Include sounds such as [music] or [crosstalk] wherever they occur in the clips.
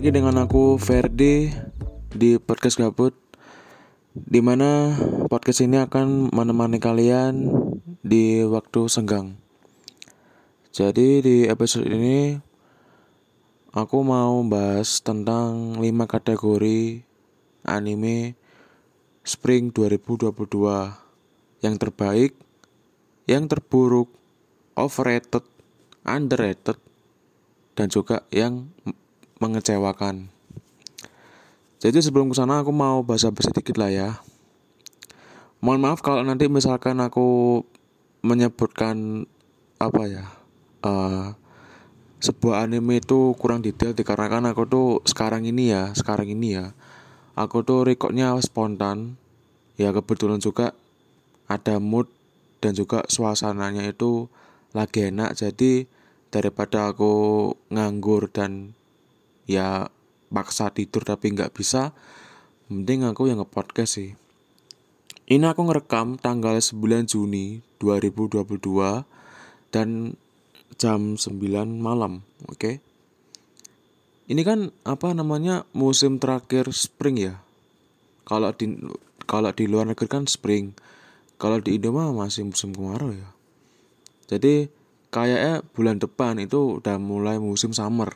lagi dengan aku Ferdi di podcast Gabut Di mana podcast ini akan menemani kalian di waktu senggang. Jadi di episode ini Aku mau bahas tentang 5 kategori anime Spring 2022 Yang terbaik, yang terburuk, overrated, underrated, dan juga yang mengecewakan. Jadi sebelum ke sana aku mau bahasa-bahasa sedikit lah ya. Mohon maaf kalau nanti misalkan aku menyebutkan apa ya uh, sebuah anime itu kurang detail dikarenakan aku tuh sekarang ini ya sekarang ini ya aku tuh recordnya spontan ya kebetulan juga ada mood dan juga suasananya itu lagi enak jadi daripada aku nganggur dan ya paksa tidur tapi nggak bisa. Mending aku yang nge-podcast sih. Ini aku ngerekam tanggal 9 Juni 2022 dan jam 9 malam oke? Okay? ini kan apa namanya musim terakhir spring ya? Kalau di kalau di luar negeri kan spring. Kalau di Indo masih musim kemarau ya. Jadi kayaknya bulan depan itu udah mulai musim summer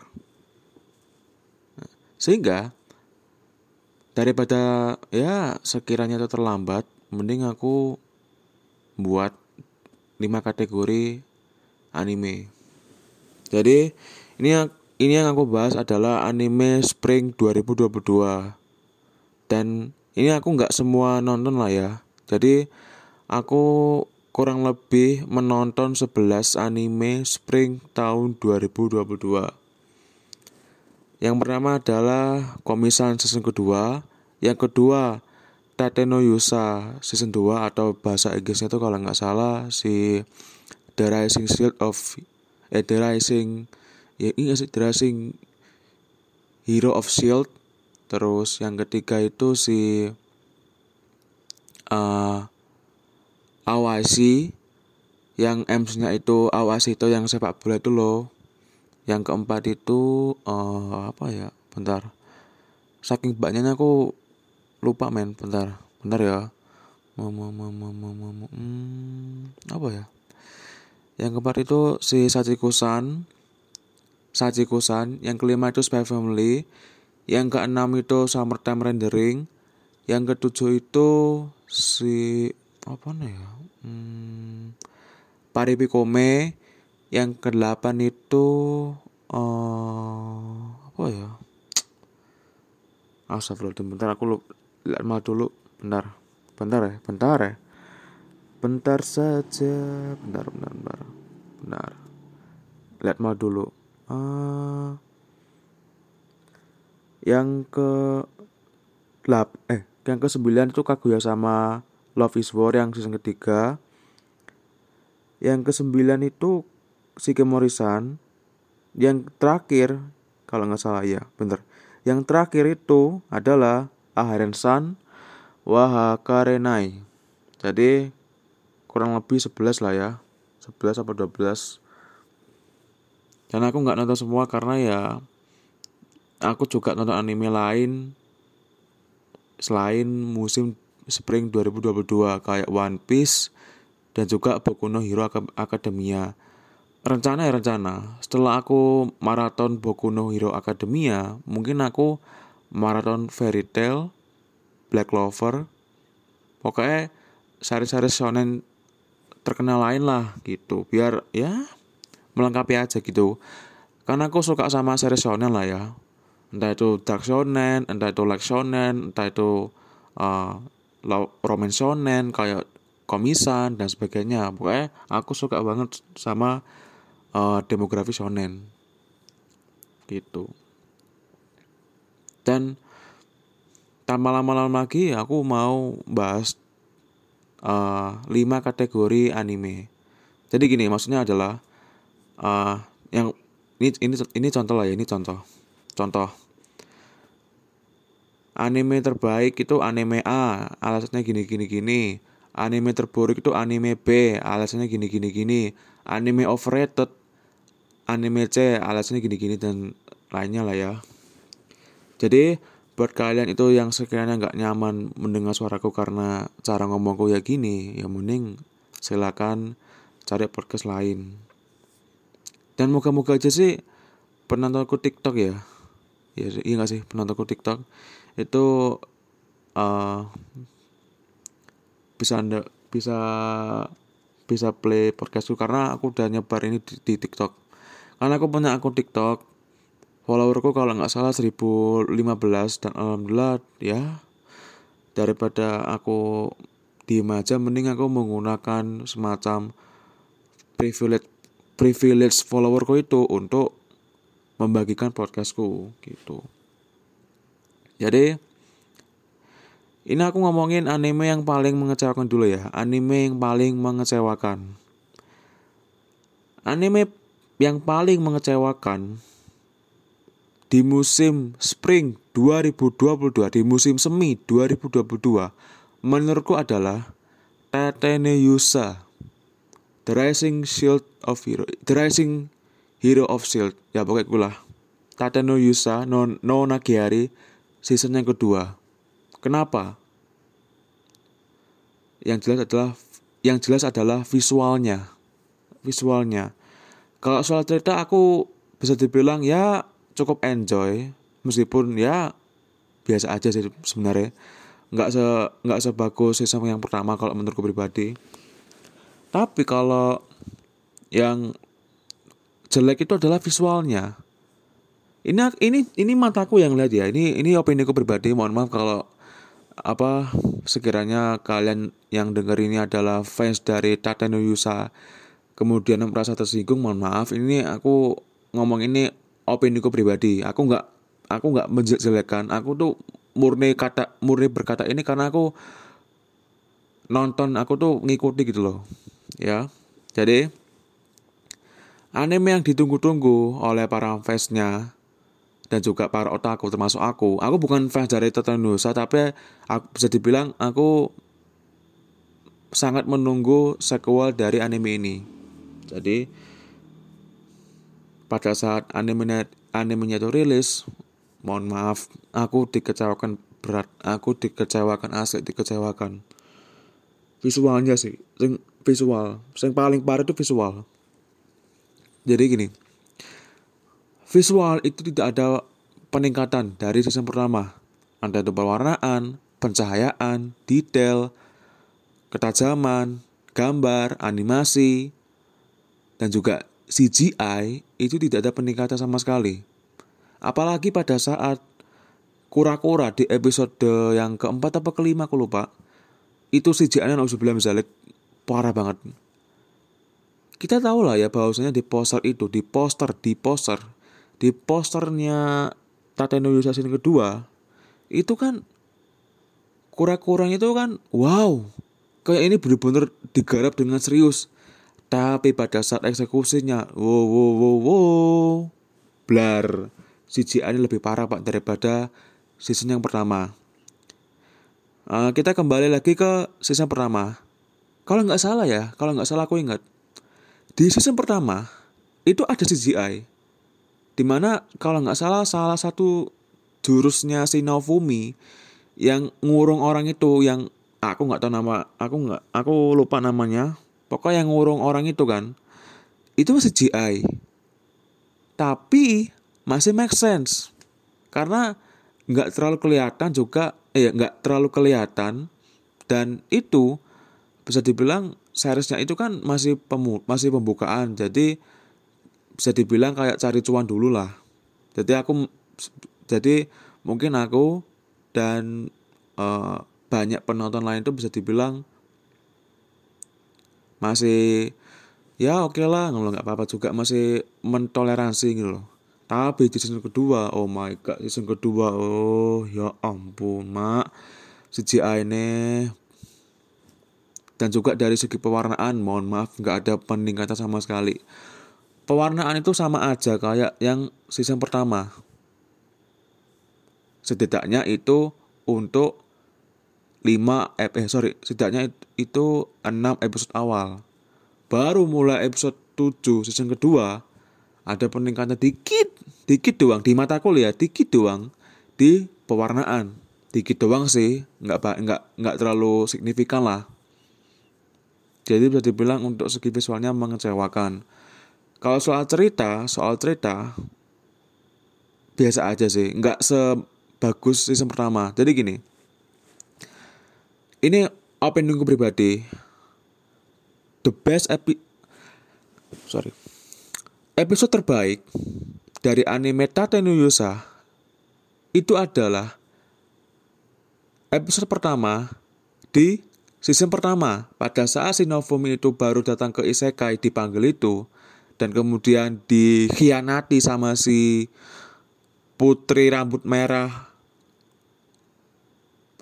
sehingga daripada ya sekiranya itu terlambat, mending aku buat 5 kategori anime. Jadi ini yang ini yang aku bahas adalah anime Spring 2022. Dan ini aku nggak semua nonton lah ya. Jadi aku kurang lebih menonton 11 anime Spring tahun 2022. Yang pertama adalah Komisan season kedua, yang kedua Tateno Yusa season 2 atau bahasa Inggrisnya itu kalau nggak salah si The Rising Shield of eh The Rising ya ini sih The Rising Hero of Shield. Terus yang ketiga itu si uh, Awasi yang MC-nya itu Awasi itu yang sepak bola itu loh yang keempat itu uh, apa ya bentar. Saking banyaknya aku lupa men. Bentar bentar ya. Mama mama mama hmm, apa ya? Yang keempat itu si Sachiko-san Sachiko-san yang kelima itu Spy Family. Yang keenam itu Summertime Rendering. Yang ketujuh itu si apa nih ya? Hmm, Paripikome yang kedelapan itu uh, apa ya? Astagfirullahaladzim bentar aku lu lihat mal dulu. Bentar bentar ya bentar ya. Bentar saja. Bentar bentar bentar. Bentar. Lihat mal dulu. Uh, yang ke lap eh yang ke sembilan itu Kaguya sama Love is War yang season ketiga. Yang ke sembilan itu Morisan yang terakhir kalau nggak salah ya bener yang terakhir itu adalah Aharensan Wahakarenai. Jadi kurang lebih 11 lah ya 11 atau 12 dan aku nggak nonton semua karena ya aku juga nonton anime lain selain musim spring 2022 kayak One Piece dan juga Boku no Hero Academia rencana ya rencana. Setelah aku maraton Boku no Hero Academia mungkin aku maraton Fairy Tail Black Clover pokoknya seri-seri shonen terkenal lain lah gitu. Biar ya melengkapi aja gitu. Karena aku suka sama seri shonen lah ya. Entah itu dark shonen entah itu light shonen entah itu uh, romance shonen kayak komisan dan sebagainya. Pokoknya aku suka banget sama uh, demografi shonen. Gitu. Dan tanpa lama-lama lagi aku mau bahas uh, 5 kategori anime. Jadi gini maksudnya adalah uh, yang ini ini ini contoh lah ya ini contoh. Contoh. Anime terbaik itu anime A alasannya gini gini gini. Anime terburuk itu anime B alasannya gini gini gini. Anime overrated anime C alasannya gini-gini dan lainnya lah ya. Jadi buat kalian itu yang sekiranya nggak nyaman mendengar suaraku karena cara ngomongku ya gini ya mending silakan cari podcast lain. Dan moga-moga aja sih penontonku TikTok ya. Ya iya gak sih? Penontonku TikTok itu uh, bisa anda bisa bisa play podcastku karena aku udah nyebar ini di, di TikTok karena aku punya akun TikTok. Followerku kalau nggak salah 1015 dan alhamdulillah ya daripada aku diem aja mending aku menggunakan semacam privilege privilege followerku itu untuk membagikan podcastku gitu. Jadi ini aku ngomongin anime yang paling mengecewakan dulu ya. Anime yang paling mengecewakan. Anime yang paling mengecewakan di musim spring 2022 di musim semi 2022 menurutku adalah Tatene Yusa The Rising Shield of Hero The Rising Hero of Shield. Ya pokoknya gue lah Tatene Yusa no, no Nagihari season yang kedua. Kenapa? Yang jelas adalah yang jelas adalah visualnya. Visualnya kalau soal cerita aku bisa dibilang ya cukup enjoy. Meskipun ya biasa aja sih sebenarnya. Nggak se nggak sebagus season yang pertama kalau menurutku pribadi. Tapi kalau yang jelek itu adalah visualnya. Ini ini ini mataku yang lihat ya. Ini ini opini ku pribadi. Mohon maaf kalau apa sekiranya kalian yang dengar ini adalah fans dari Tateno Yusa kemudian merasa tersinggung mohon maaf ini aku ngomong ini opini ku pribadi. Aku nggak aku nggak menjelekkan aku tuh murni kata murni berkata ini karena aku nonton aku tuh ngikuti gitu loh ya. Jadi anime yang ditunggu-tunggu oleh para fansnya dan juga para otaku termasuk aku aku bukan fans dari Tetanusa tapi aku bisa dibilang aku sangat menunggu sequel dari anime ini jadi pada saat animenya animenya itu rilis mohon maaf aku dikecewakan berat aku dikecewakan asli dikecewakan. Visualnya sih sing visual yang paling parah itu visual. Jadi gini visual itu tidak ada peningkatan dari season pertama. Ada itu perwarnaan pencahayaan detail ketajaman gambar animasi dan juga CGI itu tidak ada peningkatan sama sekali. Apalagi pada saat kura-kura di episode yang keempat apa kelima aku lupa. Itu CGI-nya bilang misalnya parah banget. Kita tahu lah ya bahwasanya di poster itu, di poster, di poster, di posternya Tateno Yusasin kedua, itu kan kura-kuranya itu kan wow, kayak ini bener-bener digarap dengan serius tapi pada saat eksekusinya, wow, wow, wow, wow, blar. CGI ini lebih parah pak daripada season yang pertama. Uh, kita kembali lagi ke season pertama. Kalau nggak salah ya, kalau nggak salah aku ingat di season pertama itu ada CGI. Di mana kalau nggak salah salah satu jurusnya si Naofumi yang ngurung orang itu yang aku nggak tahu nama aku nggak aku lupa namanya pokoknya yang ngurung orang itu kan itu masih GI tapi masih make sense. Karena nggak terlalu kelihatan juga eh nggak terlalu kelihatan. Dan itu bisa dibilang seriesnya itu kan masih pemu masih pembukaan. Jadi bisa dibilang kayak cari cuan dulu lah. Jadi aku jadi mungkin aku dan uh, banyak penonton lain itu bisa dibilang masih ya oke okay lah nggak apa-apa juga masih mentoleransi gitu loh. Tapi di season kedua oh my god season kedua oh ya ampun mak. CGI ini. Dan juga dari segi pewarnaan mohon maaf nggak ada peningkatan sama sekali. Pewarnaan itu sama aja kayak yang season pertama. Setidaknya itu untuk 5 eh sorry setidaknya itu 6 episode awal. Baru mulai episode 7 season kedua ada peningkatan dikit dikit doang di mataku lihat dikit doang di pewarnaan. Dikit doang sih nggak nggak nggak terlalu signifikan lah. Jadi bisa dibilang untuk segi visualnya mengecewakan. Kalau soal cerita soal cerita biasa aja sih. Nggak sebagus season pertama. Jadi gini ini opiniku pribadi? The best epi sorry. Episode terbaik dari anime Tate no Yusa itu adalah episode pertama di season pertama. Pada saat Shinofumi itu baru datang ke Isekai dipanggil itu dan kemudian dikhianati sama si putri rambut merah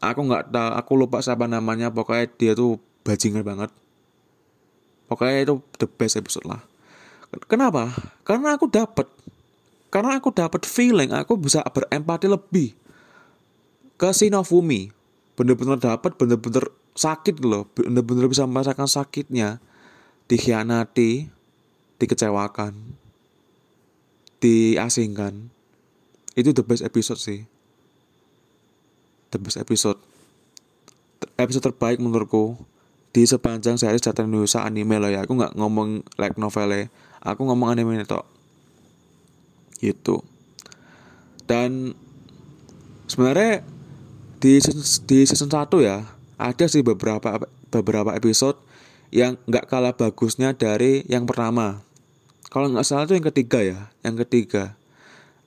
aku nggak tahu aku lupa siapa namanya. Pokoknya dia tuh bajingan banget. Pokoknya itu the best episode lah. Kenapa? Karena aku dapat karena aku dapat feeling aku bisa berempati lebih ke Sinofumi bener-bener dapat bener-bener sakit loh. Bener-bener bisa merasakan sakitnya. Dikhianati dikecewakan diasingkan. Itu the best episode sih the best episode episode terbaik menurutku di sepanjang series Jatan Indonesia anime lah ya. Aku nggak ngomong like novel ya aku ngomong anime itu itu dan sebenarnya di season, di season 1 ya ada sih beberapa beberapa episode yang nggak kalah bagusnya dari yang pertama. Kalau nggak salah itu yang ketiga ya yang ketiga.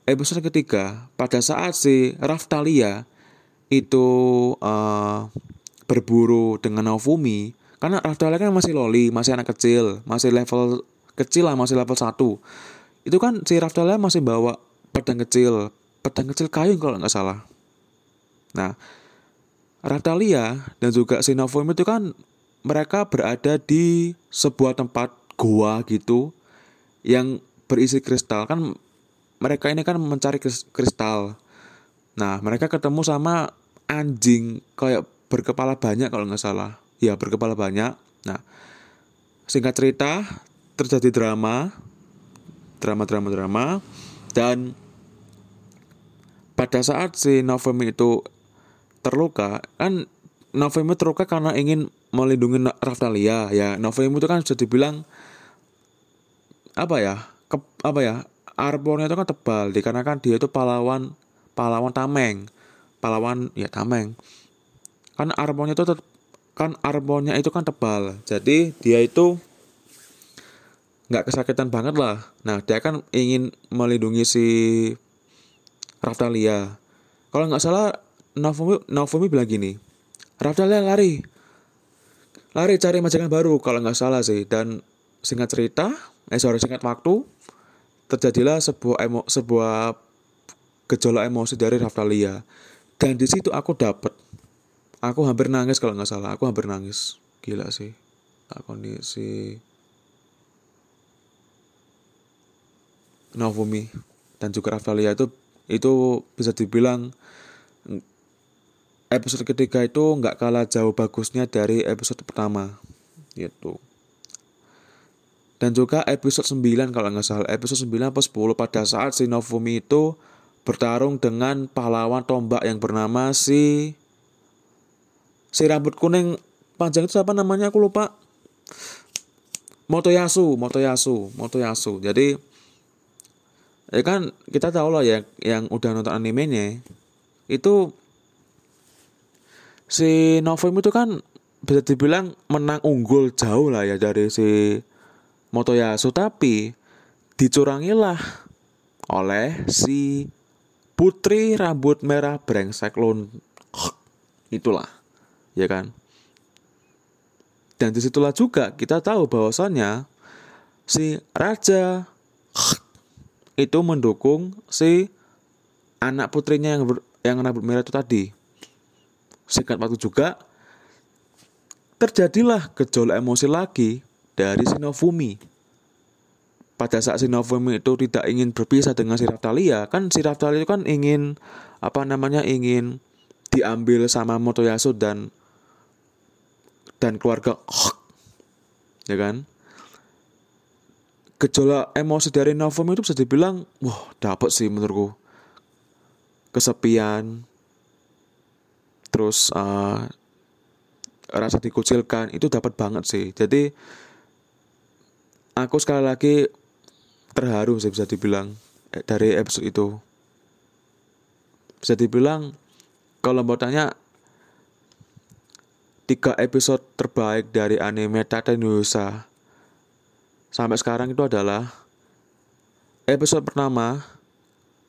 Episode ketiga pada saat si Raftalia itu uh, berburu dengan Naofumi karena Raftalia kan masih loli, masih anak kecil, masih level kecil lah, masih level 1. Itu kan si Raftalia masih bawa pedang kecil, pedang kecil kayu kalau nggak salah. Nah, Raftalia dan juga si Naofumi itu kan mereka berada di sebuah tempat gua gitu yang berisi kristal kan mereka ini kan mencari kristal Nah, mereka ketemu sama anjing kayak berkepala banyak kalau nggak salah. Ya, berkepala banyak. Nah, singkat cerita, terjadi drama, drama, drama, drama, dan pada saat si Novemi itu terluka, kan Novemi terluka karena ingin melindungi Raftalia. Ya, Novemi itu kan sudah dibilang apa ya, ke, apa ya, arbornya itu kan tebal, dikarenakan dia itu pahlawan pahlawan tameng. Pahlawan ya tameng. Kan armonnya itu kan armonnya itu kan tebal. Jadi dia itu nggak kesakitan banget lah. Nah dia kan ingin melindungi si Raftalia. Kalau nggak salah Naomi Naomi bilang gini Raftalia lari. Lari cari majikan baru kalau nggak salah sih. Dan singkat cerita eh sorry singkat waktu terjadilah sebuah emo, sebuah gejolak emosi dari Raftalia dan di situ aku dapet aku hampir nangis kalau nggak salah aku hampir nangis. Gila sih kondisi. Novumi dan juga Raftalia itu itu bisa dibilang episode ketiga itu nggak kalah jauh bagusnya dari episode pertama gitu. Dan juga episode 9 kalau nggak salah episode 9 atau 10 pada saat si Novumi itu bertarung dengan pahlawan tombak yang bernama si si rambut kuning. Panjang itu siapa namanya? Aku lupa. Motoyasu Motoyasu Motoyasu. Jadi ya kan kita tahu lah ya yang udah nonton animenya itu si Novum itu kan bisa dibilang menang unggul jauh lah ya dari si Motoyasu. Tapi dicurangilah oleh si putri rambut merah brengsek lon itulah ya kan? Dan di situlah juga kita tahu bahwasannya si raja itu mendukung si anak putrinya yang ber, yang rambut merah itu tadi. Singkat waktu juga terjadilah gejolak emosi lagi dari Sinofumi pada saat si Novum itu tidak ingin berpisah dengan si Raftalia kan si Raftalia itu kan ingin apa namanya ingin diambil sama Motoyasu dan dan keluarga ya kan? Gejolak emosi dari Novum itu bisa dibilang wah dapat sih menurutku. Kesepian. Terus uh, rasa dikucilkan itu dapat banget sih. Jadi aku sekali lagi terharu sih bisa dibilang eh, dari episode itu bisa dibilang kalau mau tanya tiga episode terbaik dari anime Tata Indonesia sampai sekarang itu adalah episode pertama,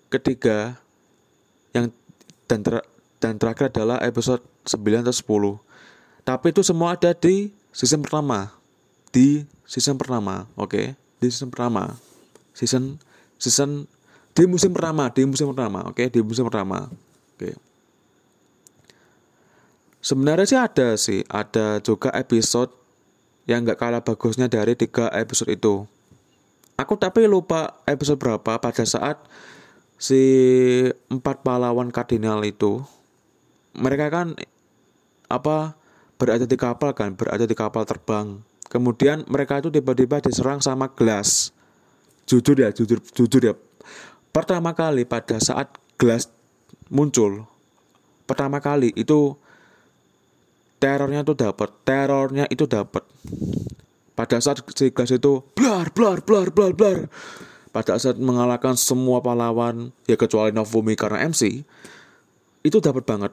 ketiga, yang dan ter, dan terakhir adalah episode 9 atau 10. Tapi itu semua ada di season pertama. Di season pertama, oke? Okay? Di season pertama. Season season di musim pertama, di musim pertama, oke? Okay? Di musim pertama. Oke. Okay. Sebenarnya sih ada sih, ada juga episode yang nggak kalah bagusnya dari tiga episode itu. Aku tapi lupa episode berapa pada saat si empat pahlawan kardinal itu mereka kan apa berada di kapal kan, berada di kapal terbang. Kemudian mereka itu tiba-tiba diserang sama gelas. Jujur ya, jujur jujur ya. Pertama kali pada saat gelas muncul, pertama kali itu terornya itu dapat, terornya itu dapat. Pada saat si gelas itu blar blar blar blar blar. Pada saat mengalahkan semua pahlawan, ya kecuali Novumi karena MC, itu dapat banget.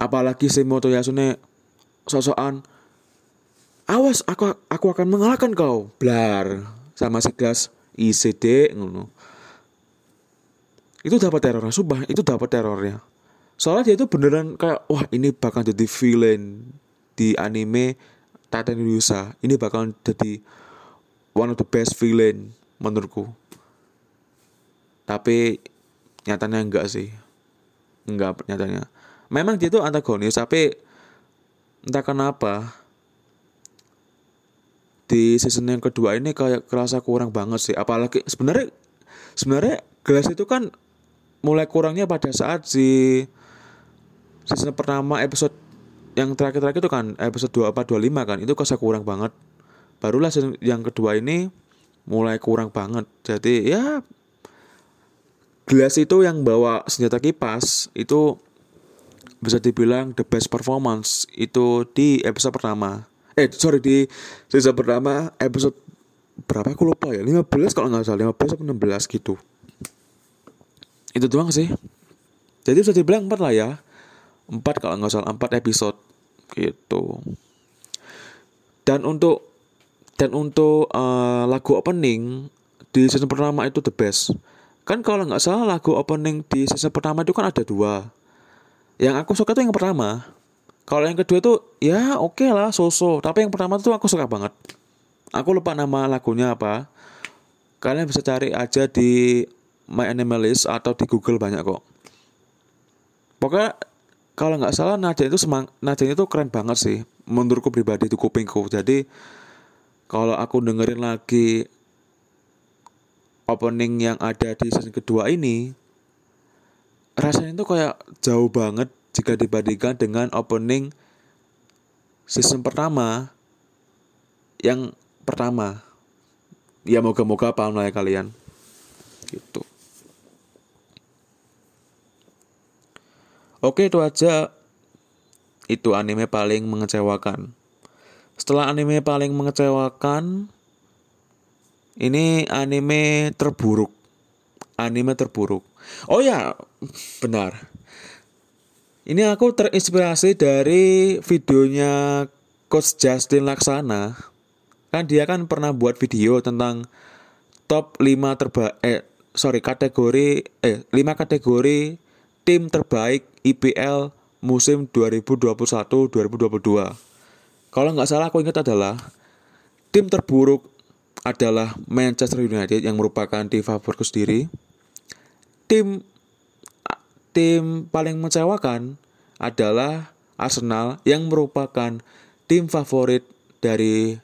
Apalagi si Motoyasune sosokan awas aku aku akan mengalahkan kau blar sama si gas ICD ngono. Itu dapat terornya subah itu dapat terornya. Soalnya dia itu beneran kayak wah ini bakal jadi villain di anime Titan Yusa ini bakal jadi one of the best villain menurutku. Tapi nyatanya enggak sih. Enggak nyatanya. Memang dia itu antagonis tapi entah kenapa di season yang kedua ini kayak kerasa kurang banget sih. Apalagi sebenarnya sebenarnya gelas itu kan mulai kurangnya pada saat si season pertama episode yang terakhir-terakhir itu kan episode 2 apa 25 kan itu kerasa kurang banget. Barulah season yang kedua ini mulai kurang banget. Jadi ya gelas itu yang bawa senjata kipas itu bisa dibilang the best performance itu di episode pertama eh sorry di season pertama episode berapa aku lupa ya? 15 kalau nggak salah 15 atau 16 gitu. Itu doang sih. Jadi bisa dibilang 4 lah ya. 4 kalau nggak salah 4 episode gitu. Dan untuk dan untuk uh, lagu opening di season pertama itu the best. Kan kalau nggak salah lagu opening di season pertama itu kan ada dua. Yang aku suka tuh yang pertama kalau yang kedua tuh ya oke okay lah so-so. Tapi yang pertama tuh aku suka banget. Aku lupa nama lagunya apa. Kalian bisa cari aja di My Animalist atau di Google banyak kok. Pokoknya kalau nggak salah nada itu semang nada itu keren banget sih menurutku pribadi itu kupingku. Jadi kalau aku dengerin lagi opening yang ada di season kedua ini rasanya itu kayak jauh banget jika dibandingkan dengan opening season pertama yang pertama. Ya moga-moga paham lah ya kalian? Gitu. Oke itu aja. Itu anime paling mengecewakan. Setelah anime paling mengecewakan ini anime terburuk. Anime terburuk. Oh ya benar. Ini aku terinspirasi dari videonya Coach Justin Laksana. Kan dia kan pernah buat video tentang top 5 terbaik eh sorry kategori eh 5 kategori tim terbaik IPL musim 2021-2022. Kalau nggak salah aku ingat adalah tim terburuk adalah Manchester United yang merupakan tim favoritku sendiri. Tim tim paling mengecewakan adalah Arsenal yang merupakan tim favorit dari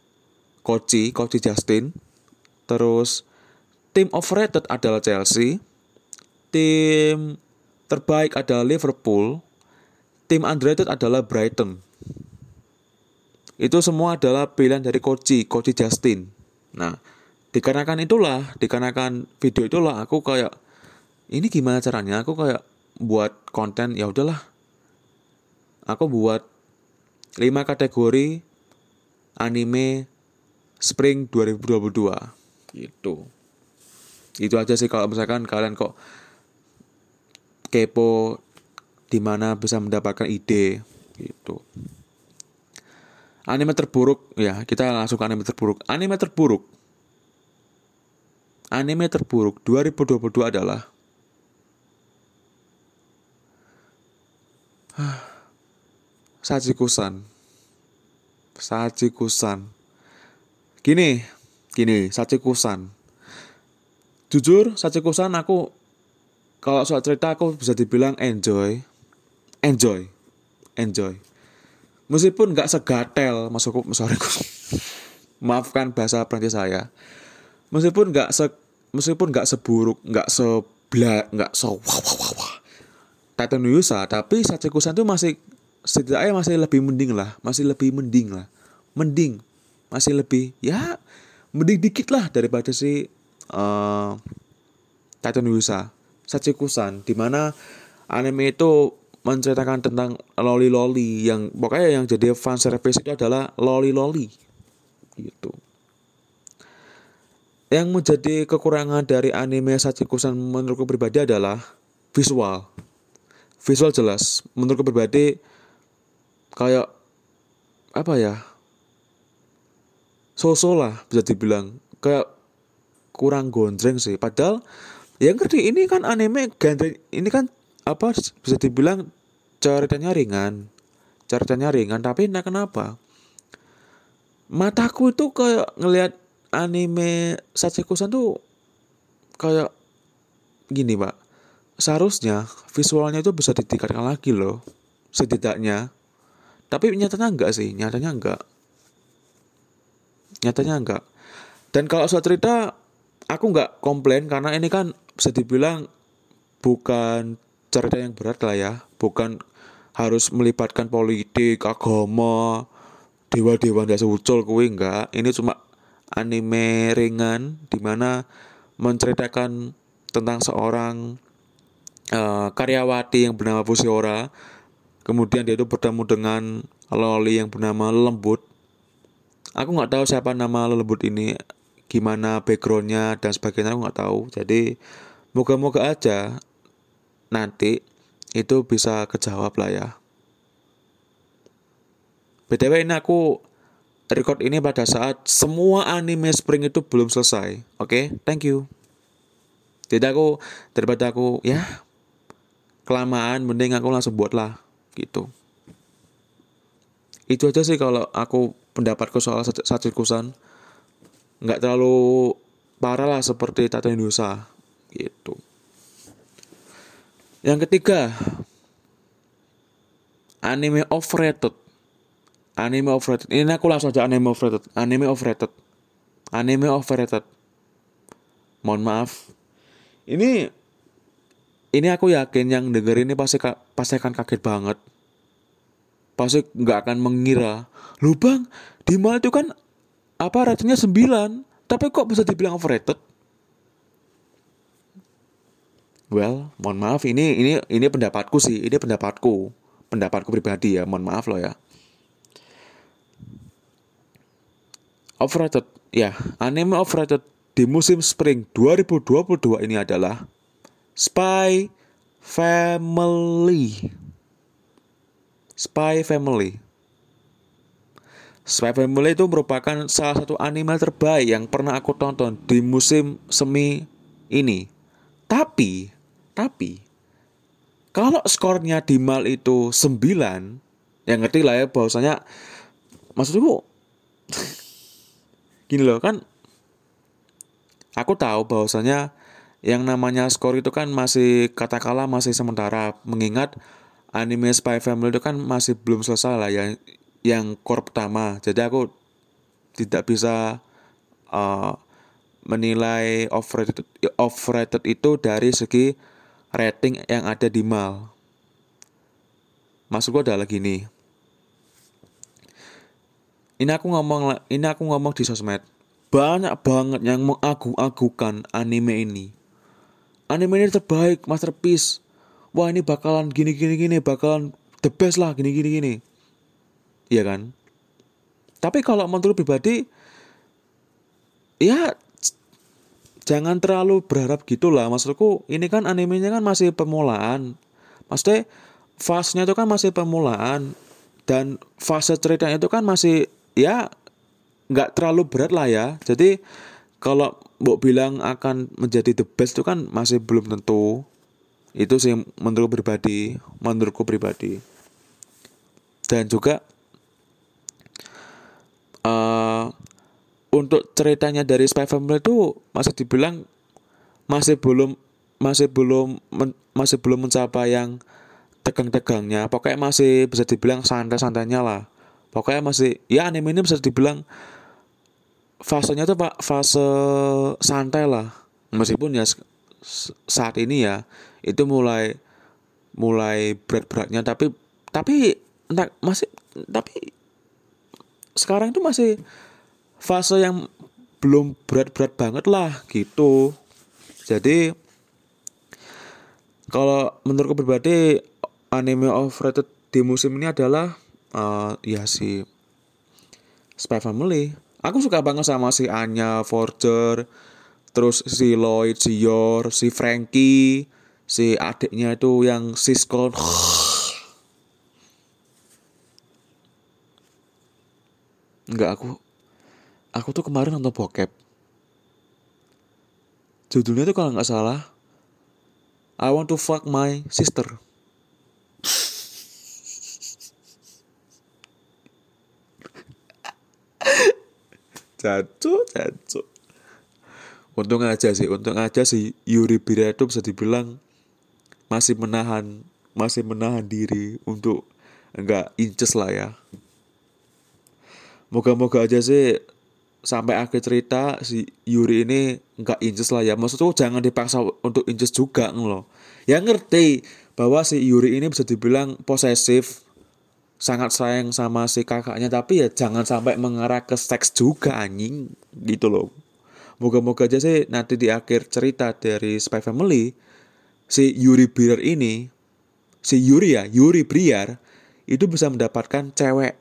Koci, Koci Justin. Terus tim overrated adalah Chelsea. Tim terbaik adalah Liverpool. Tim underrated adalah Brighton. Itu semua adalah pilihan dari Koci, Koci Justin. Nah, dikarenakan itulah, dikarenakan video itulah aku kayak ini gimana caranya? Aku kayak buat konten ya udahlah. Aku buat 5 kategori anime spring 2022 gitu. Itu aja sih kalau misalkan kalian kok kepo di mana bisa mendapatkan ide. Gitu. Anime terburuk ya kita langsung ke anime terburuk. Anime terburuk. Anime terburuk 2022 adalah Sachiko-san Sachiko-san Gini, gini, Sachiko-san Jujur, Sachiko-san aku kalau soal cerita aku bisa dibilang enjoy, enjoy, enjoy. Meskipun nggak segatel, masukku, sorry, [laughs] maafkan bahasa Prancis saya. Meskipun nggak se, meskipun nggak seburuk, nggak sebla, nggak so wah wah wah wah. Titan Yusa, tapi Sachiko-san tuh masih setidaknya masih lebih mending lah, masih lebih mending lah, mending, masih lebih ya mending dikit lah daripada si uh, Titan Yusa Sachiko-san di mana anime itu menceritakan tentang loli loli yang pokoknya yang jadi fan service itu adalah loli loli gitu. Yang menjadi kekurangan dari anime Sachiko-san menurutku pribadi adalah visual visual jelas. Menurutku pribadi kayak apa ya sosok lah bisa dibilang. Kayak kurang gondreng sih. Padahal yang ngerti ini kan anime gandreng ini kan apa bisa dibilang ceritanya ringan. Ceritanya ringan tapi entah kenapa? Mataku itu kayak ngelihat anime Sachiko-san tuh kayak gini pak seharusnya visualnya itu bisa ditingkatkan lagi loh setidaknya. Tapi nyatanya enggak sih nyatanya enggak. Nyatanya enggak. Dan kalau soal cerita aku nggak komplain karena ini kan bisa dibilang bukan cerita yang berat lah ya. Bukan harus melibatkan politik agama dewa-dewa ndak seucul kuwi enggak. Ini cuma anime ringan di mana menceritakan tentang seorang uh, karyawati yang bernama Fusiora kemudian dia itu bertemu dengan loli yang bernama lembut. Aku nggak tahu siapa nama lembut ini gimana backgroundnya dan sebagainya aku nggak tahu. Jadi moga-moga aja nanti itu bisa kejawab lah ya. Btw ini aku record ini pada saat semua anime spring itu belum selesai oke? Okay? thank you. Jadi aku daripada aku ya kelamaan mending aku langsung buat lah gitu itu aja sih kalau aku pendapatku soal satu kusan nggak terlalu parah lah seperti Tata Indonesia gitu. Yang ketiga, anime overrated. Anime overrated. Ini aku langsung aja anime overrated. Anime overrated. Anime overrated. Mohon maaf. Ini ini aku yakin yang denger ini pasti pasti akan kaget banget. Pasti nggak akan mengira, lu bang, di mal itu kan apa ratingnya 9 tapi kok bisa dibilang overrated? Well mohon maaf ini ini ini pendapatku sih ini pendapatku. Pendapatku pribadi ya mohon maaf loh ya. Overrated ya anime overrated di musim spring 2022 ini adalah Spy Family Spy Family Spy Family itu merupakan salah satu anime terbaik yang pernah aku tonton di musim semi ini. Tapi, tapi kalau skornya di mal itu 9, yang ngerti lah ya bahwasanya maksudku [laughs] gini loh kan aku tahu bahwasanya yang namanya skor itu kan masih katakanlah masih sementara. Mengingat anime Spy Family itu kan masih belum selesai lah ya yang core pertama. Jadi aku tidak bisa uh, menilai overrated overrated itu dari segi rating yang ada di mal maksud gue adalah gini. Ini aku ngomong ini aku ngomong di sosmed. Banyak banget yang mengagu-agukan anime ini anime ini terbaik masterpiece. Wah ini bakalan gini gini gini bakalan the best lah gini gini gini. Iya kan? Tapi kalau menurut pribadi ya jangan terlalu berharap gitulah. Maksudku ini kan animenya kan masih permulaan. Maksudnya fase-nya itu kan masih permulaan. Dan fase ceritanya itu kan masih ya nggak terlalu berat lah ya. Jadi kalau mau bilang akan menjadi the best itu kan masih belum tentu. Itu sih menurut pribadi menurutku pribadi. Dan juga uh, untuk ceritanya dari Spy Family itu masih dibilang masih belum masih belum men, masih belum mencapai yang tegang-tegangnya. Pokoknya masih bisa dibilang santai-santainya lah. Pokoknya masih ya anime ini bisa dibilang fasenya tuh pak fase santai lah. Meskipun ya saat ini ya itu mulai mulai berat-beratnya tapi tapi entah masih tapi sekarang itu masih fase yang belum berat-berat banget lah gitu. Jadi kalau menurutku pribadi anime overrated di musim ini adalah uh, ya si Spy Family aku suka banget sama si Anya Forger terus si Lloyd si Yor si Frankie si adiknya itu yang Siskon Enggak aku aku tuh kemarin nonton bokep. Judulnya tuh kalau nggak salah I want to fuck my sister Cacu, cacu. Untung aja sih, untung aja sih Yuri Bira itu bisa dibilang masih menahan, masih menahan diri untuk enggak inces lah ya. Moga-moga aja sih sampai akhir cerita si Yuri ini nggak inces lah ya maksudnya jangan dipaksa untuk inces juga loh ya ngerti bahwa si Yuri ini bisa dibilang posesif sangat sayang sama si kakaknya tapi ya jangan sampai mengarah ke seks juga anjing gitu loh moga-moga aja sih nanti di akhir cerita dari Spy Family si Yuri Briar ini si Yuri ya Yuri Briar itu bisa mendapatkan cewek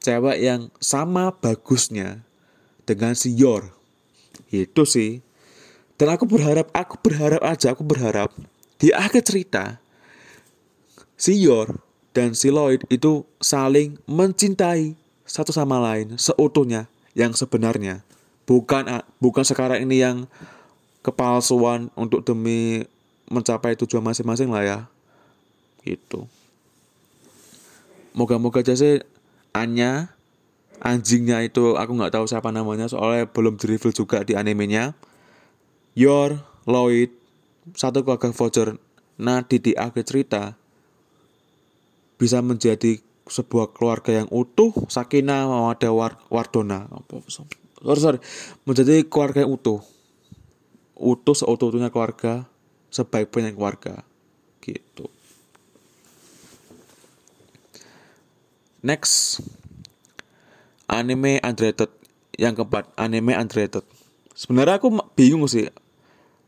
cewek yang sama bagusnya dengan si Yor. Itu sih. Dan aku berharap, aku berharap aja, aku berharap di akhir cerita si Yor dan si Lloyd itu saling mencintai satu sama lain seutuhnya yang sebenarnya. Bukan bukan sekarang ini yang kepalsuan untuk demi mencapai tujuan masing-masing lah ya. Gitu. Moga-moga aja sih Anya anjingnya itu aku nggak tahu siapa namanya soalnya belum di reveal juga di animenya Yor Lloyd satu keluarga voucher nah di, di akhir cerita bisa menjadi sebuah keluarga yang utuh Sakina Mawada War, Wardona. Sorry sorry. Menjadi keluarga yang utuh. Utuh seutuhnya keluarga sebaik-baiknya keluarga. Gitu. Next. Anime underrated. Yang keempat anime underrated. Sebenarnya aku bingung sih.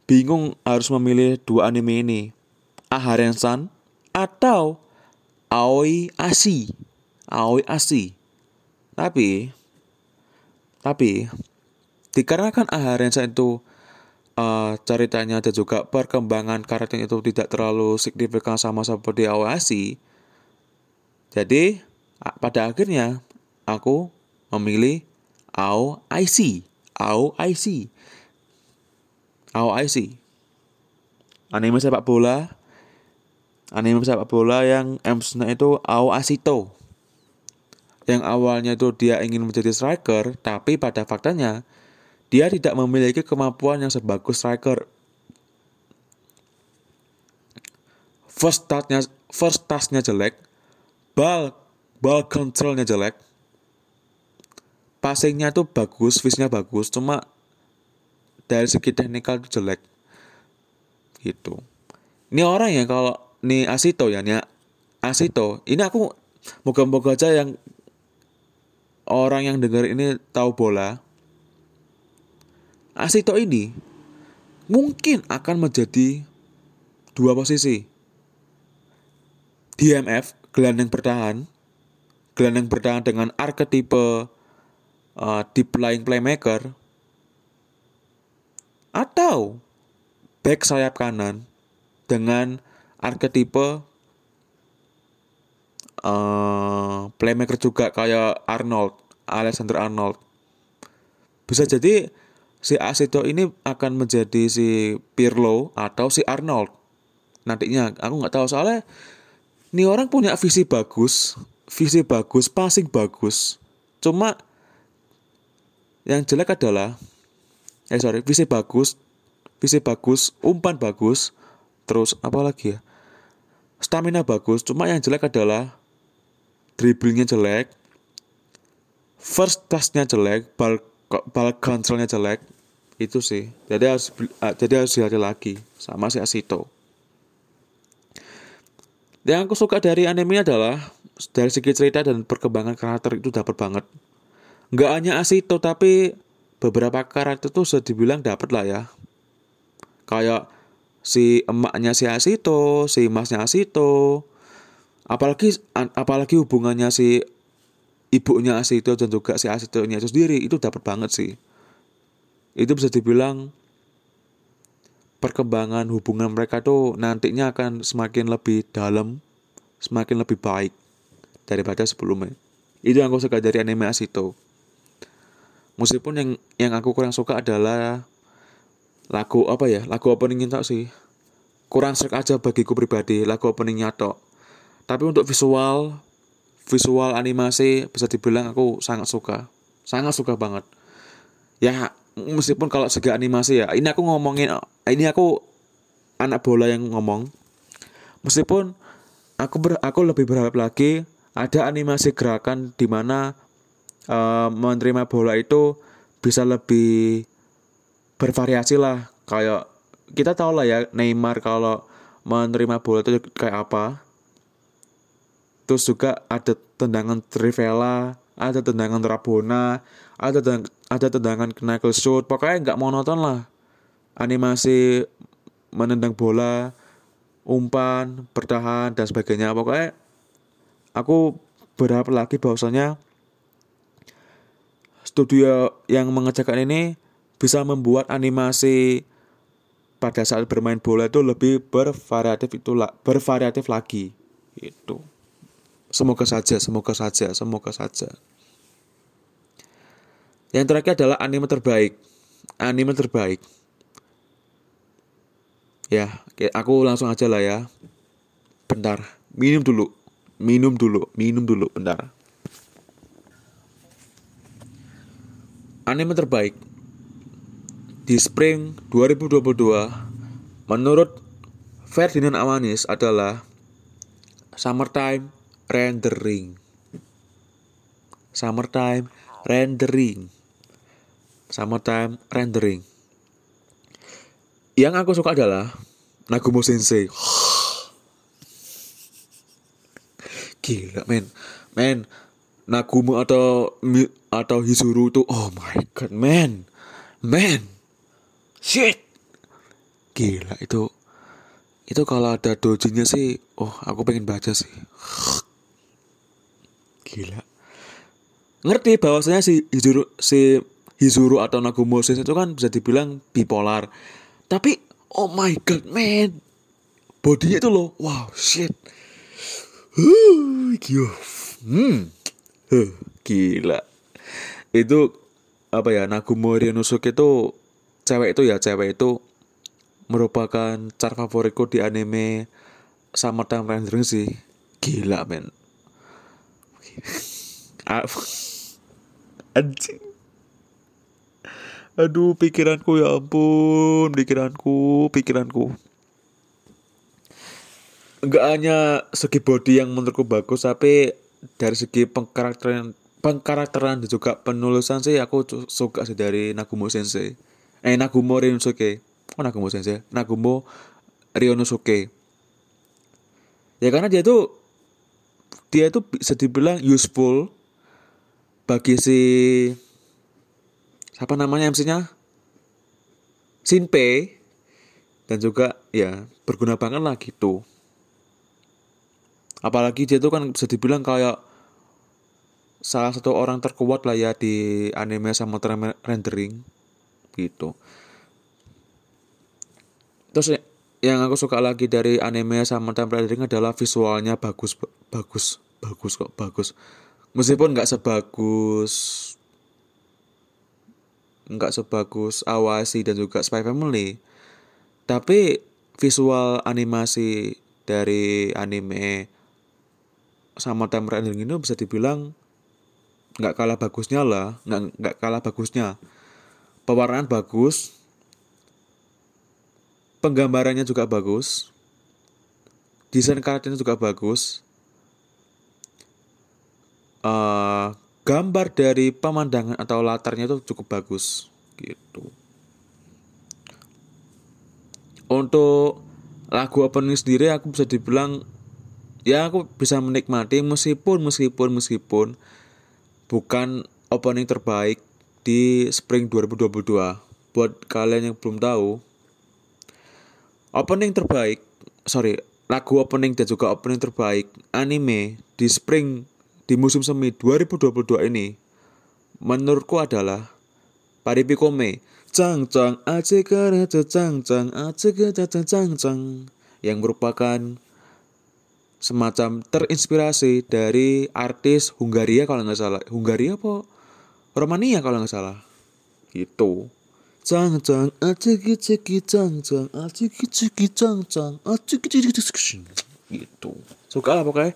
Bingung harus memilih dua anime ini. Aharen-san atau Aoi Asi Aoi Asi tapi tapi dikarenakan Aharen-san itu uh, ceritanya dan juga perkembangan karakter itu tidak terlalu signifikan sama seperti Aoi Asi jadi pada akhirnya aku memilih AO IC. AO IC. AO IC. Anime sepak bola. Anime sepak bola yang MC-nya itu AO Asito. Yang awalnya itu dia ingin menjadi striker, tapi pada faktanya dia tidak memiliki kemampuan yang sebagus striker. First touch-nya first touch-nya jelek, ball ball controlnya jelek, passingnya tuh bagus, fishnya bagus, cuma dari segi teknikal tuh jelek. Gitu. Ini orang ya kalau nih Asito ya, nih Asito, ini aku moga-moga aja yang orang yang dengar ini tahu bola. Asito ini mungkin akan menjadi dua posisi DMF gelandang bertahan gelandang bertahan dengan arketipe uh, deep lying playmaker atau back sayap kanan dengan arketipe uh, playmaker juga kayak Arnold, Alexander Arnold. Bisa jadi si Asito ini akan menjadi si Pirlo atau si Arnold nantinya. Aku nggak tahu soalnya ini orang punya visi bagus, visi bagus, passing bagus. Cuma yang jelek adalah eh sorry visi bagus visi bagus umpan bagus terus apa lagi ya stamina bagus cuma yang jelek adalah dribblingnya jelek first touchnya jelek ball ball controlnya jelek itu sih. Jadi harus jadi harus dilihat lagi sama si Asito. Yang aku suka dari anime adalah dari segi cerita dan perkembangan karakter itu dapat banget. Nggak hanya Asito tapi beberapa karakter tuh sudah dibilang dapat lah ya. Kayak si emaknya si Asito si masnya Asito. Apalagi apalagi hubungannya si ibunya Asito dan juga si Asitonya itu sendiri itu dapat banget sih. Itu bisa dibilang perkembangan hubungan mereka tuh nantinya akan semakin lebih dalam semakin lebih baik daripada sebelumnya. Itu yang aku suka dari anime Asito. Meskipun yang yang aku kurang suka adalah lagu apa ya? Lagu opening tak sih? Kurang serak aja bagiku pribadi lagu openingnya tok tapi untuk visual visual animasi bisa dibilang aku sangat suka. Sangat suka banget. Ya meskipun kalau segi animasi ya ini aku ngomongin ini aku anak bola yang ngomong. Meskipun aku ber, aku lebih berharap lagi ada animasi gerakan di mana uh, menerima bola itu bisa lebih bervariasi lah kayak kita tahu lah ya Neymar kalau menerima bola itu kayak apa. Terus juga ada tendangan Trivela ada tendangan Rabona ada tendangan, ada tendangan knuckle shoot pokoknya nggak monoton lah. Animasi menendang bola umpan bertahan dan sebagainya. Pokoknya aku berharap lagi bahwasanya studio yang mengerjakan ini bisa membuat animasi pada saat bermain bola itu lebih bervariatif itu bervariatif lagi. Itu. Semoga saja semoga saja semoga saja. Yang terakhir adalah anime terbaik. Anime terbaik. Ya aku langsung aja lah ya. Bentar. Minum dulu. Minum dulu. Minum dulu bentar. Anime terbaik di Spring 2022 menurut Ferdinand Amanis adalah Summertime Rendering. Summertime Rendering. Summertime Rendering. Yang aku suka adalah Nagumo Sensei. [gasps] Gila men. Men, Nagumo atau atau Hizuru tuh oh my god man man shit. Gila itu itu kalau ada dojinya sih oh aku pengen baca sih. Gila. Ngerti bahwasanya si Hizuru si Hizuru atau Nagumo Sensei itu kan bisa dibilang bipolar. Tapi oh my god man. Bodinya itu loh wow shit. Huh, gila hmm. Gila. Itu apa ya Nagumo Ryunosuke itu cewek itu ya cewek itu merupakan car favoritku di anime Summertime Rendering sih. Gila men. [laughs] Anjing. Aduh pikiranku ya ampun. Pikiranku pikiranku. Enggak hanya segi body yang menurutku bagus tapi dari segi pengkarakteran pengkarakteran dan juga penulisan sih aku suka sih dari Nagumo Sensei. Eh Nagumo Ryunosuke. Oh Nagumo Sensei. Nagumo Ryunosuke. Ya karena dia tuh dia itu bisa dibilang useful bagi si siapa namanya MC-nya? Shinpei dan juga ya berguna banget lah gitu. apalagi dia tuh kan bisa dibilang kayak salah satu orang terkuat lah ya di anime sama rendering gitu. Terus yang aku suka lagi dari anime sama rendering adalah visualnya bagus bagus bagus kok bagus. Meskipun nggak sebagus nggak sebagus Awasi dan juga Spy Family tapi visual animasi dari anime sama rendering ini bisa dibilang nggak kalah bagusnya lah nggak nggak kalah bagusnya pewarnaan bagus penggambarannya juga bagus desain karakternya juga bagus uh, gambar dari pemandangan atau latarnya itu cukup bagus gitu. Untuk lagu opening sendiri aku bisa dibilang ya aku bisa menikmati meskipun meskipun meskipun bukan opening terbaik di spring 2022 buat kalian yang belum tahu opening terbaik sorry lagu opening dan juga opening terbaik anime di spring di musim semi 2022 ini menurutku adalah Paripikome Cang cang aja karena cang cang cang cang cang yang merupakan semacam terinspirasi dari artis Hungaria kalau nggak salah. Hungaria apa Romania kalau nggak salah. Gitu. Cang cang aja ceki cang cang aja ceki cang cang aja gitu. Suka lah pokoknya.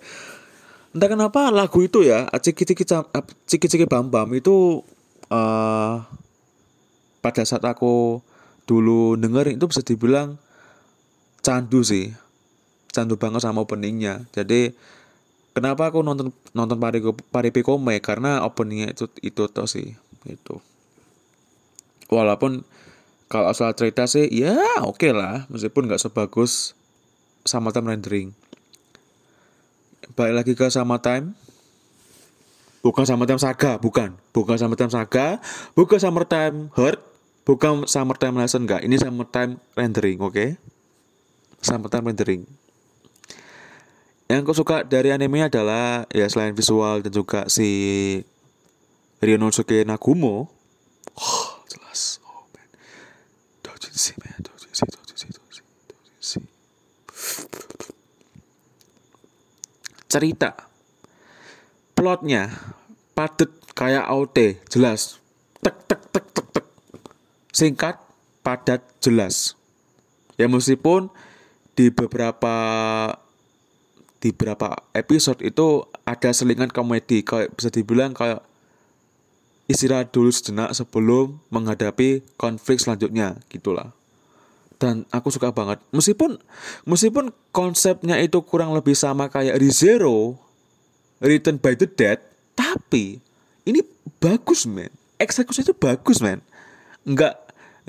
Entah kenapa lagu itu ya ciki ciki ciki ciki bam bam itu uh, pada saat aku dulu denger itu bisa dibilang candu sih. Candu banget sama openingnya. Jadi kenapa aku nonton nonton pari pari Kome karena openingnya itu itu tuh sih itu walaupun kalau asal cerita sih ya oke okay lah. Meskipun nggak sebagus sama time rendering. Balik lagi ke sama time. Bukan sama time saga bukan. Bukan sama time saga bukan sama time hurt bukan summertime lesson enggak ini summertime rendering oke? Okay? summertime rendering yang aku suka dari anime adalah ya selain visual dan juga si Ryonosuke Nagumo. Oh, jelas. Oh man. Dojinshi man. Dojinshi dojinshi dojinshi cerita. Plotnya padet kayak AOT jelas. Tek tek tek tek tek. Singkat, padat, jelas. Ya meskipun di beberapa di beberapa episode itu ada selingan komedi. Kayak bisa dibilang kayak istirahat dulu sejenak sebelum menghadapi konflik selanjutnya gitulah. Dan aku suka banget. Meskipun meskipun konsepnya itu kurang lebih sama kayak ReZero Return by the Dead tapi ini bagus men. Eksekusi itu bagus men. Nggak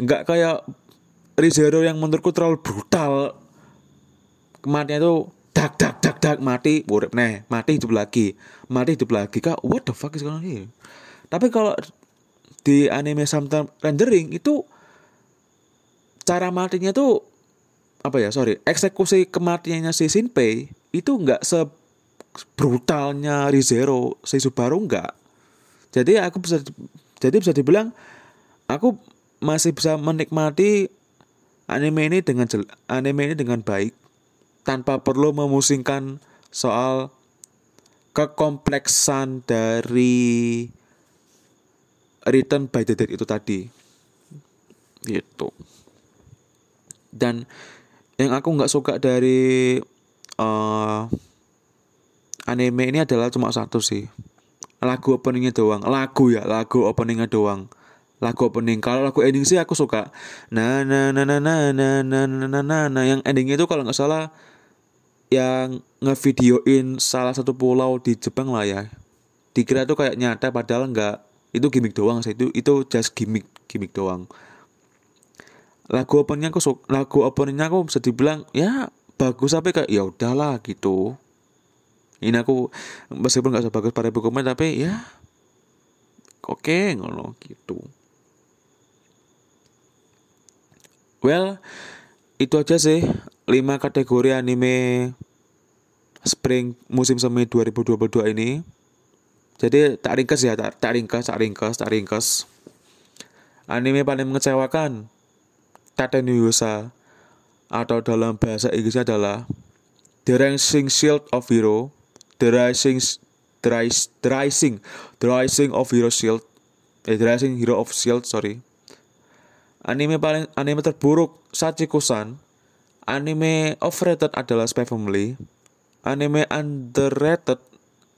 nggak kayak Rizero yang menurutku terlalu brutal. Kematian itu dak dak dak dak mati urip nih mati hidup lagi. Mati hidup lagi kak. What the fuck is going on here? Tapi kalau di anime Sometimes rendering itu cara matinya tuh apa ya sorry eksekusi kematiannya si Shinpei itu nggak se brutalnya Rizero si Subaru nggak. Jadi aku bisa jadi bisa dibilang aku masih bisa menikmati anime ini dengan anime ini dengan baik tanpa perlu memusingkan soal kekompleksan dari Return by the Dead itu tadi. Gitu. Dan yang aku nggak suka dari uh, anime ini adalah cuma satu sih. Lagu openingnya doang. Lagu ya lagu openingnya doang. Lagu opening. Kalau lagu ending sih aku suka. Nah nah nah nah nah nah nah nah, nah. yang endingnya itu kalau nggak salah yang ngevideoin salah satu pulau di Jepang lah ya. Dikira tuh kayak nyata padahal nggak. Itu gimmick doang sih. Itu itu just gimmick gimmick doang. Lagu openingnya aku lagu openingnya aku bisa dibilang ya bagus tapi kayak ya udahlah gitu. Ini aku meskipun nggak sebagus para bukumen tapi ya oke ngono gitu. Well, itu aja sih 5 kategori anime spring musim semi 2022 ini. Jadi tak ringkas ya, tak, tak ringkas, tak ringkas, tak ringkas. Anime paling mengecewakan Tatenuyusa atau dalam bahasa Inggrisnya adalah The Rising Shield of Hero, The Rising The, Rise, The Rising The Rising of Hero Shield, eh, The Rising Hero of Shield, sorry. Anime paling anime terburuk Sachiko-san. Anime overrated adalah Spy Family. Anime underrated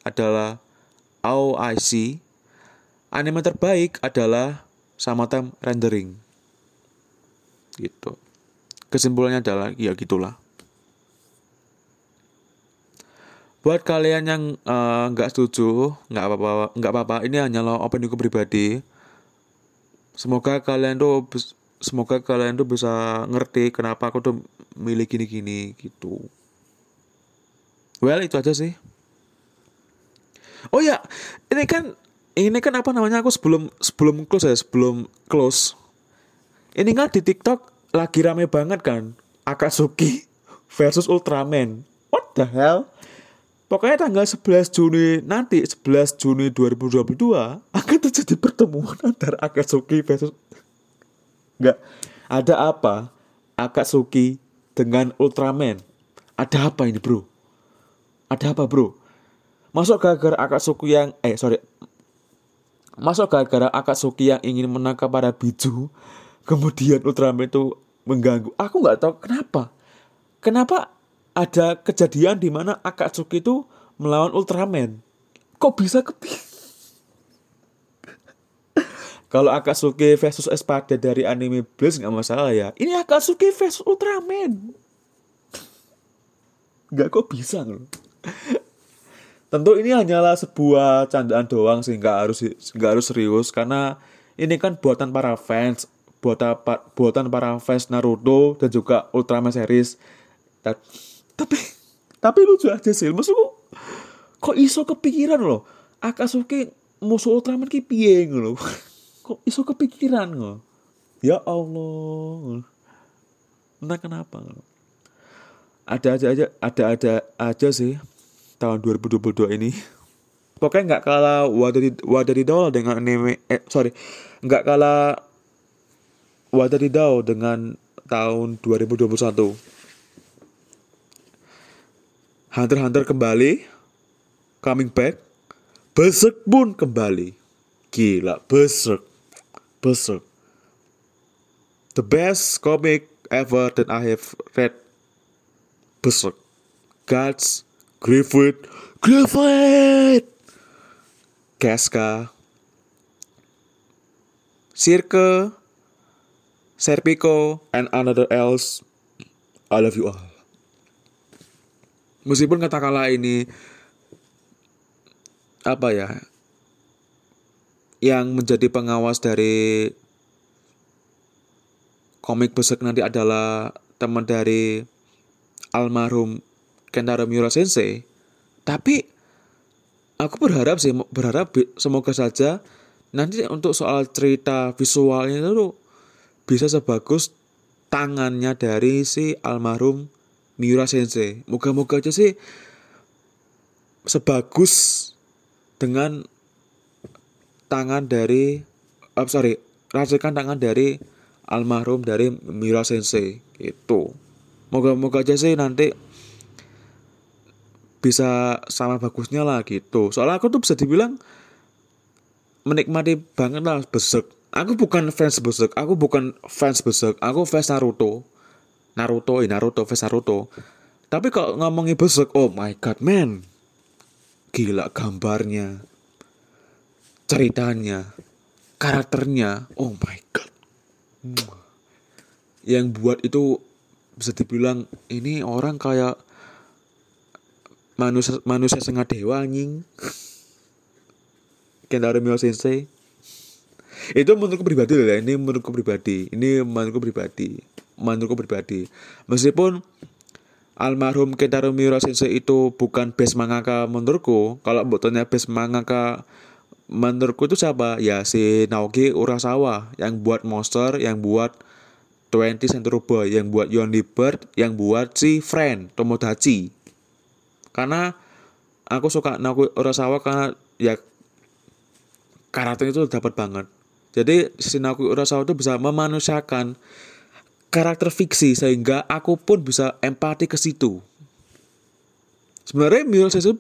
adalah OIC. Anime terbaik adalah Summertime Rendering. Gitu. Kesimpulannya adalah ya gitulah. Buat kalian yang eh, nggak uh, setuju, nggak apa-apa, nggak apa-apa. Ini hanyalah opini pribadi. Semoga kalian tuh, semoga kalian tuh bisa ngerti kenapa aku tuh milih gini-gini gitu. Well itu aja sih. Oh ya, ini kan ini kan apa namanya aku sebelum sebelum close ya sebelum close. Ini kan di TikTok lagi rame banget kan Akatsuki versus Ultraman. What the hell? Pokoknya tanggal 11 Juni nanti 11 Juni 2022 akan terjadi pertemuan antara Akatsuki versus Enggak. Ada apa Akatsuki dengan Ultraman? Ada apa ini, Bro? Ada apa, Bro? Masuk gara-gara Akatsuki yang eh sorry. Masuk gara-gara Akatsuki yang ingin menangkap para biju, kemudian Ultraman itu mengganggu. Aku nggak tahu kenapa. Kenapa ada kejadian di mana Akatsuki itu melawan Ultraman. Kok bisa kepi? [laughs] Kalau Akatsuki versus Espada dari anime Blitz nggak masalah ya. Ini Akatsuki versus Ultraman. Nggak kok bisa loh. Tentu ini hanyalah sebuah candaan doang sih, nggak harus nggak harus serius. Karena ini kan buatan para fans, buatan buatan para fans Naruto dan juga Ultraman series. Tapi tapi lucu aja sih maksudku kok iso kepikiran loh? Akatsuki musuh Ultraman ki piye loh [laughs] kok iso kepikiran loh ya Allah. Entah kenapa ada aja aja ada ada aja sih tahun 2022 ini pokoknya nggak kalah wadari dol dengan anime eh sorry nggak kalah wadari dol dengan tahun 2021 Hunter Hunter kembali, coming back, Berserk pun kembali. Gila, Berserk. Berserk. The best comic ever that I have read. Berserk. Guts, Griffith, Griffith, Casca, Cirque, Serpico, and another else. I love you all. Meskipun katakanlah ini apa ya yang menjadi pengawas dari komik besok nanti adalah teman dari almarhum Kentaro Miura Sensei tapi aku berharap sih berharap semoga saja nanti untuk soal cerita visualnya itu bisa sebagus tangannya dari si almarhum Miura Sensei. Moga-moga aja sih sebagus dengan tangan dari oh, sorry racikan tangan dari almarhum dari Miura Sensei itu moga-moga aja sih nanti bisa sama bagusnya lah gitu. Soalnya aku tuh bisa dibilang menikmati banget lah besek. Aku bukan fans besek aku bukan fans besek. Aku fans Naruto. Naruto, eh Naruto, fans Naruto. Tapi kalau ngomongin besok, oh my god man, gila gambarnya, ceritanya, karakternya, oh my god. Yang buat itu bisa dibilang ini orang kayak manusia manusia setengah dewa anjing. Kentaro Mio Sensei. Itu menurutku pribadi ya, ini menurutku pribadi. Ini menurutku pribadi menurutku pribadi meskipun almarhum Kentaro Miura Sensei itu bukan best mangaka menurutku kalau buatnya best mangaka menurutku itu siapa ya si Naoki Urasawa yang buat Monster yang buat 20 Century Boy yang buat Yondy Bird yang buat si Friend Tomodachi karena aku suka Naoki Urasawa karena ya karakter itu dapat banget jadi si Naoki Urasawa itu bisa memanusiakan karakter fiksi sehingga aku pun bisa empati ke situ sebenarnya Miura Sensei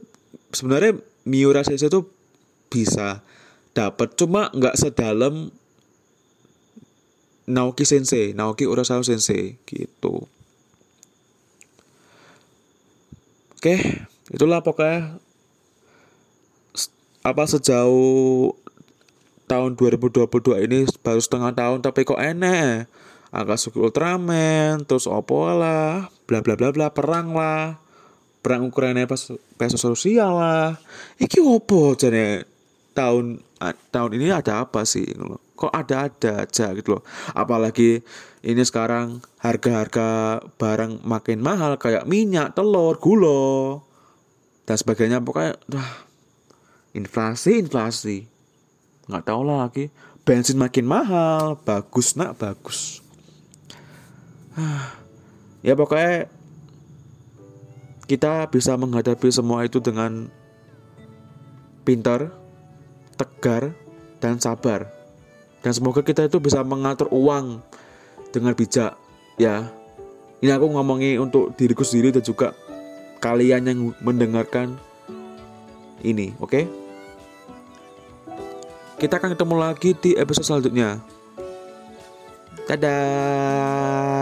sebenarnya Miura Sensei itu bisa dapat cuma nggak sedalam Naoki Sensei, Naoki Urasawa Sensei gitu. Oke, itulah pokoknya apa sejauh tahun 2022 ini baru setengah tahun tapi kok enek? Akatsuki Ultraman terus opo lah bla bla bla bla perang lah. Perang Ukraina pas peso sosial lah. Iki opo jadi tahun tahun ini ada apa sih kok ada-ada aja gitu loh. Apalagi ini sekarang harga-harga barang makin mahal kayak minyak, telur, gula dan sebagainya. Pokoknya wah, inflasi inflasi. Nggak tahu lagi. Bensin makin mahal bagus nak bagus. [sighs] Ya pokoknya kita bisa menghadapi semua itu dengan pintar, tegar, dan sabar. Dan semoga kita itu bisa mengatur uang dengan bijak ya. Ini aku ngomongi untuk diriku sendiri dan juga kalian yang mendengarkan ini oke? Okay? kita akan ketemu lagi di episode selanjutnya. Dadah